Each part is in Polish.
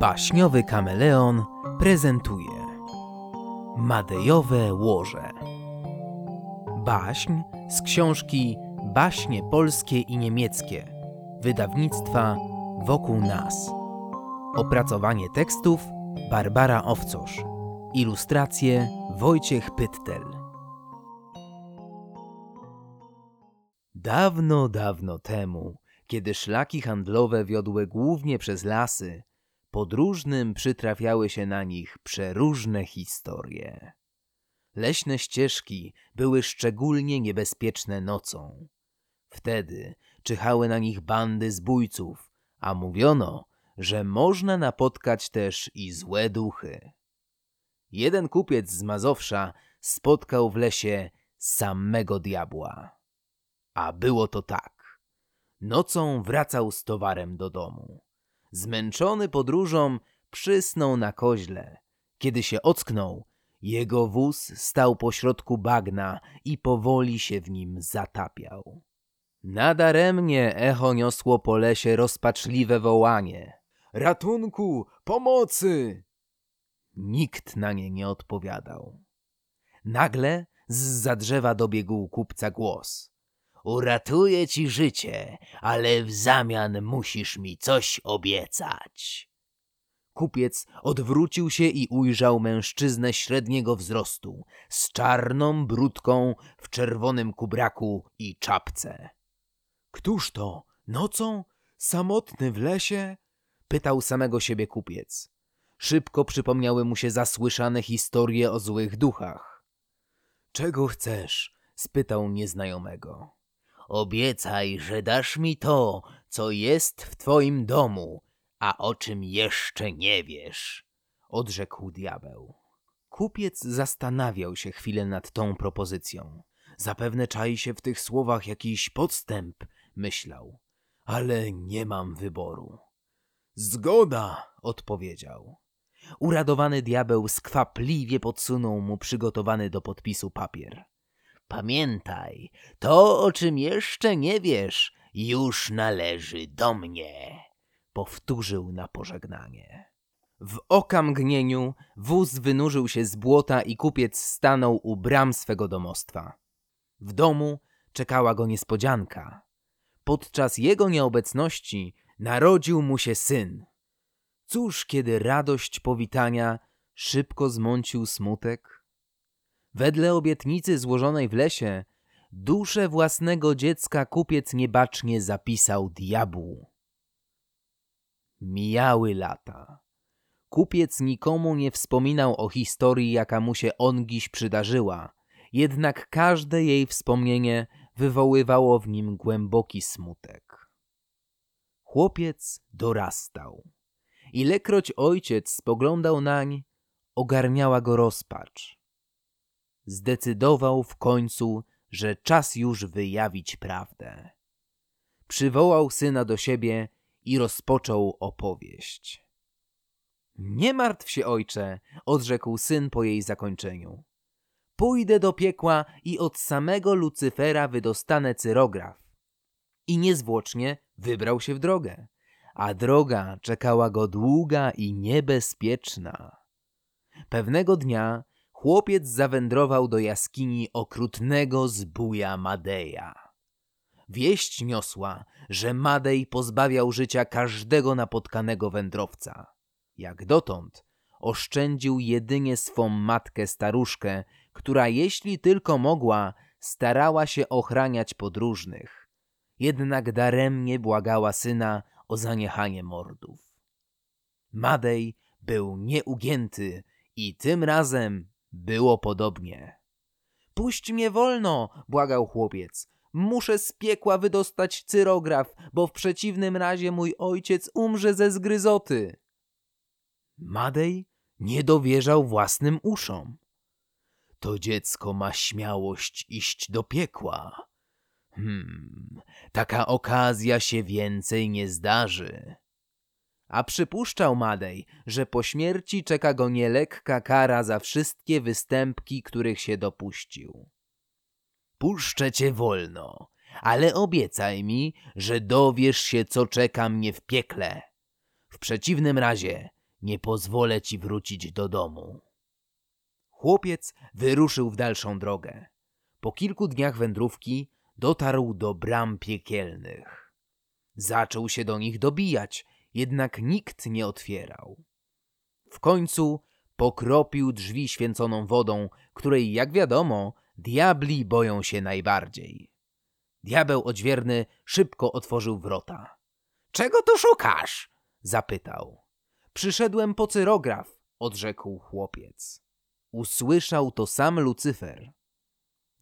Baśniowy kameleon prezentuje Madejowe łoże. Baśń z książki Baśnie polskie i niemieckie wydawnictwa Wokół nas. Opracowanie tekstów Barbara Owcosz. Ilustracje Wojciech Pyttel. Dawno, dawno temu, kiedy szlaki handlowe wiodły głównie przez lasy, podróżnym przytrafiały się na nich przeróżne historie. Leśne ścieżki były szczególnie niebezpieczne nocą. Wtedy czyhały na nich bandy zbójców, a mówiono, że można napotkać też i złe duchy. Jeden kupiec z Mazowsza spotkał w lesie samego diabła. A było to tak. Nocą wracał z towarem do domu. Zmęczony podróżą przysnął na koźle. Kiedy się ocknął, jego wóz stał pośrodku bagna i powoli się w nim zatapiał. Nadaremnie echo niosło po lesie rozpaczliwe wołanie. Ratunku! Pomocy! Nikt na nie nie odpowiadał. Nagle z za drzewa dobiegł kupca głos. Uratuję ci życie, ale w zamian musisz mi coś obiecać. Kupiec odwrócił się i ujrzał mężczyznę średniego wzrostu, z czarną brudką w czerwonym kubraku i czapce. Któż to? Nocą? Samotny w lesie? Pytał samego siebie kupiec. Szybko przypomniały mu się zasłyszane historie o złych duchach. Czego chcesz? spytał nieznajomego. Obiecaj, że dasz mi to, co jest w twoim domu, a o czym jeszcze nie wiesz, odrzekł diabeł. Kupiec zastanawiał się chwilę nad tą propozycją. Zapewne czai się w tych słowach jakiś podstęp, myślał, ale nie mam wyboru. Zgoda, odpowiedział. Uradowany diabeł skwapliwie podsunął mu przygotowany do podpisu papier. Pamiętaj, to o czym jeszcze nie wiesz, już należy do mnie, powtórzył na pożegnanie. W okamgnieniu wóz wynurzył się z błota i kupiec stanął u bram swego domostwa. W domu czekała go niespodzianka. Podczas jego nieobecności narodził mu się syn. Cóż, kiedy radość powitania szybko zmącił smutek? Wedle obietnicy złożonej w lesie, duszę własnego dziecka kupiec niebacznie zapisał diabłu. Mijały lata. Kupiec nikomu nie wspominał o historii, jaka mu się ongiś przydarzyła, jednak każde jej wspomnienie wywoływało w nim głęboki smutek. Chłopiec dorastał. Ilekroć ojciec spoglądał nań, ogarniała go rozpacz. Zdecydował w końcu, że czas już wyjawić prawdę. Przywołał syna do siebie i rozpoczął opowieść. Nie martw się, ojcze, odrzekł syn po jej zakończeniu. Pójdę do piekła i od samego Lucyfera wydostanę cyrograf. I niezwłocznie wybrał się w drogę, a droga czekała go długa i niebezpieczna. Pewnego dnia chłopiec zawędrował do jaskini okrutnego zbója Madeja. Wieść niosła, że Madej pozbawiał życia każdego napotkanego wędrowca. Jak dotąd oszczędził jedynie swą matkę staruszkę, która jeśli tylko mogła, starała się ochraniać podróżnych. Jednak daremnie błagała syna o zaniechanie mordów. Madej był nieugięty i tym razem było podobnie. Puść mnie wolno, błagał chłopiec. Muszę z piekła wydostać cyrograf, bo w przeciwnym razie mój ojciec umrze ze zgryzoty. Madej nie dowierzał własnym uszom. To dziecko ma śmiałość iść do piekła. Hmm, taka okazja się więcej nie zdarzy. A przypuszczał Madej, że po śmierci czeka go nielekka kara za wszystkie występki, których się dopuścił. Puszczę cię wolno, ale obiecaj mi, że dowiesz się, co czeka mnie w piekle. W przeciwnym razie nie pozwolę ci wrócić do domu. Chłopiec wyruszył w dalszą drogę. Po kilku dniach wędrówki dotarł do bram piekielnych. Zaczął się do nich dobijać, jednak nikt nie otwierał. W końcu pokropił drzwi święconą wodą, której, jak wiadomo, diabli boją się najbardziej. Diabeł odźwierny szybko otworzył wrota. Czego tu szukasz? zapytał. Przyszedłem po cyrograf, odrzekł chłopiec. Usłyszał to sam Lucyfer.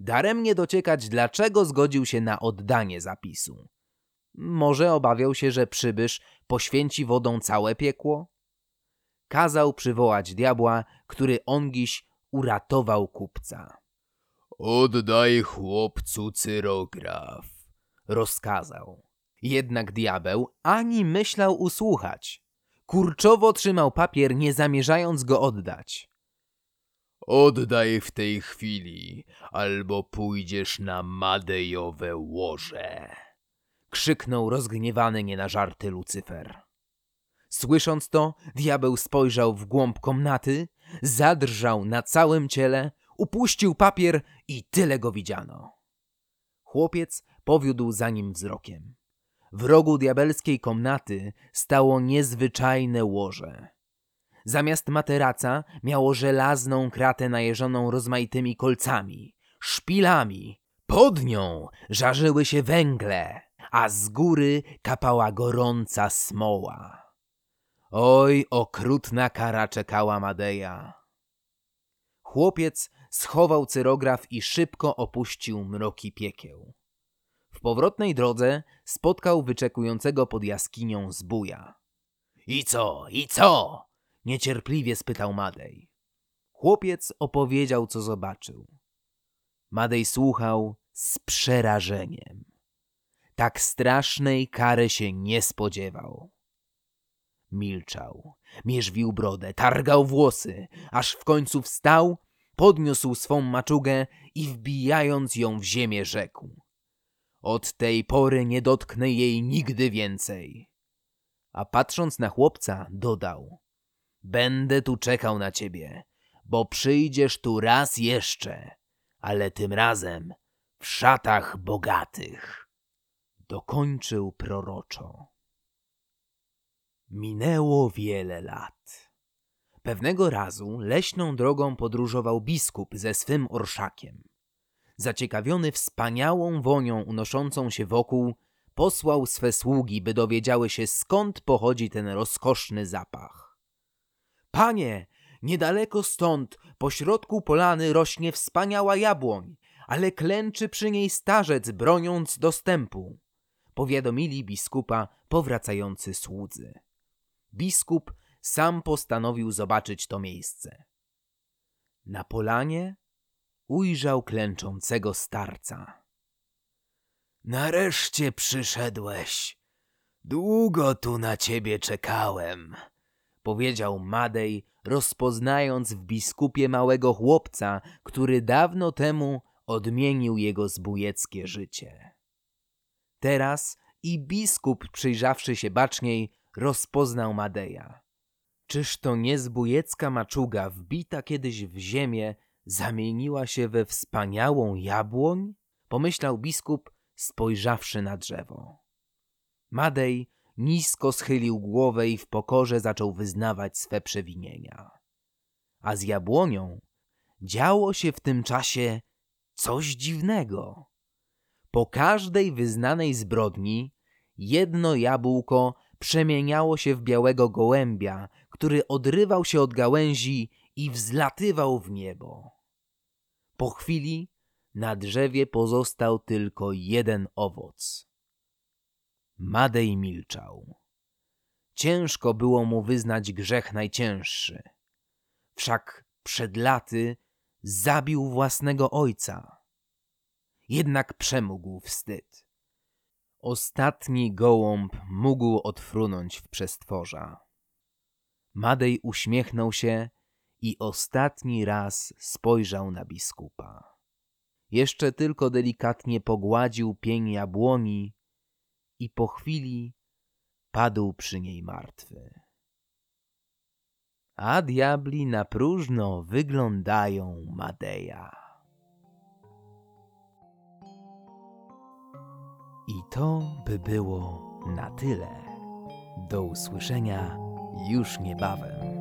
Daremnie dociekać, dlaczego zgodził się na oddanie zapisu. Może obawiał się, że przybysz poświęci wodą całe piekło? Kazał przywołać diabła, który ongiś uratował kupca. Oddaj chłopcu cyrograf, rozkazał. Jednak diabeł ani myślał usłuchać. Kurczowo trzymał papier, nie zamierzając go oddać. Oddaj w tej chwili, albo pójdziesz na Madejowe łoże. Krzyknął rozgniewany nie na żarty Lucyfer. Słysząc to, diabeł spojrzał w głąb komnaty, zadrżał na całym ciele, upuścił papier i tyle go widziano. Chłopiec powiódł za nim wzrokiem. W rogu diabelskiej komnaty stało niezwyczajne łoże. Zamiast materaca miało żelazną kratę najeżoną rozmaitymi kolcami, szpilami. Pod nią żarzyły się węgle, a z góry kapała gorąca smoła. Oj, okrutna kara czekała Madeja. Chłopiec schował cyrograf i szybko opuścił mroki piekieł. W powrotnej drodze spotkał wyczekującego pod jaskinią zbuja. I co, i co? Niecierpliwie spytał Madej. Chłopiec opowiedział, co zobaczył. Madej słuchał z przerażeniem. Tak strasznej kary się nie spodziewał. Milczał, mierzwił brodę, targał włosy, aż w końcu wstał, podniósł swą maczugę i wbijając ją w ziemię rzekł. Od tej pory nie dotknę jej nigdy więcej. A patrząc na chłopca, dodał. Będę tu czekał na ciebie, bo przyjdziesz tu raz jeszcze, ale tym razem w szatach bogatych. Dokończył proroczo. Minęło wiele lat. Pewnego razu leśną drogą podróżował biskup ze swym orszakiem. Zaciekawiony wspaniałą wonią unoszącą się wokół, posłał swe sługi, by dowiedziały się skąd pochodzi ten rozkoszny zapach. Panie, niedaleko stąd, pośrodku polany rośnie wspaniała jabłoń, ale klęczy przy niej starzec, broniąc dostępu. Powiadomili biskupa powracający słudzy. Biskup sam postanowił zobaczyć to miejsce. Na polanie ujrzał klęczącego starca. Nareszcie przyszedłeś. Długo tu na ciebie czekałem, powiedział Madej, rozpoznając w biskupie małego chłopca, który dawno temu odmienił jego zbójeckie życie. Teraz i biskup, przyjrzawszy się baczniej, rozpoznał Madeja. Czyż to nie zbójecka maczuga wbita kiedyś w ziemię zamieniła się we wspaniałą jabłoń? Pomyślał biskup, spojrzawszy na drzewo. Madej nisko schylił głowę i w pokorze zaczął wyznawać swe przewinienia. A z jabłonią działo się w tym czasie coś dziwnego. Po każdej wyznanej zbrodni jedno jabłko przemieniało się w białego gołębia, który odrywał się od gałęzi i wzlatywał w niebo. Po chwili na drzewie pozostał tylko jeden owoc. Madej milczał. Ciężko było mu wyznać grzech najcięższy. Wszak przed laty zabił własnego ojca. Jednak przemógł wstyd. Ostatni gołąb mógł odfrunąć w przestworza. Madej uśmiechnął się i ostatni raz spojrzał na biskupa. Jeszcze tylko delikatnie pogładził pień jabłoni i po chwili padł przy niej martwy. a diabli na próżno wyglądają Madeja. I to by było na tyle. Do usłyszenia już niebawem.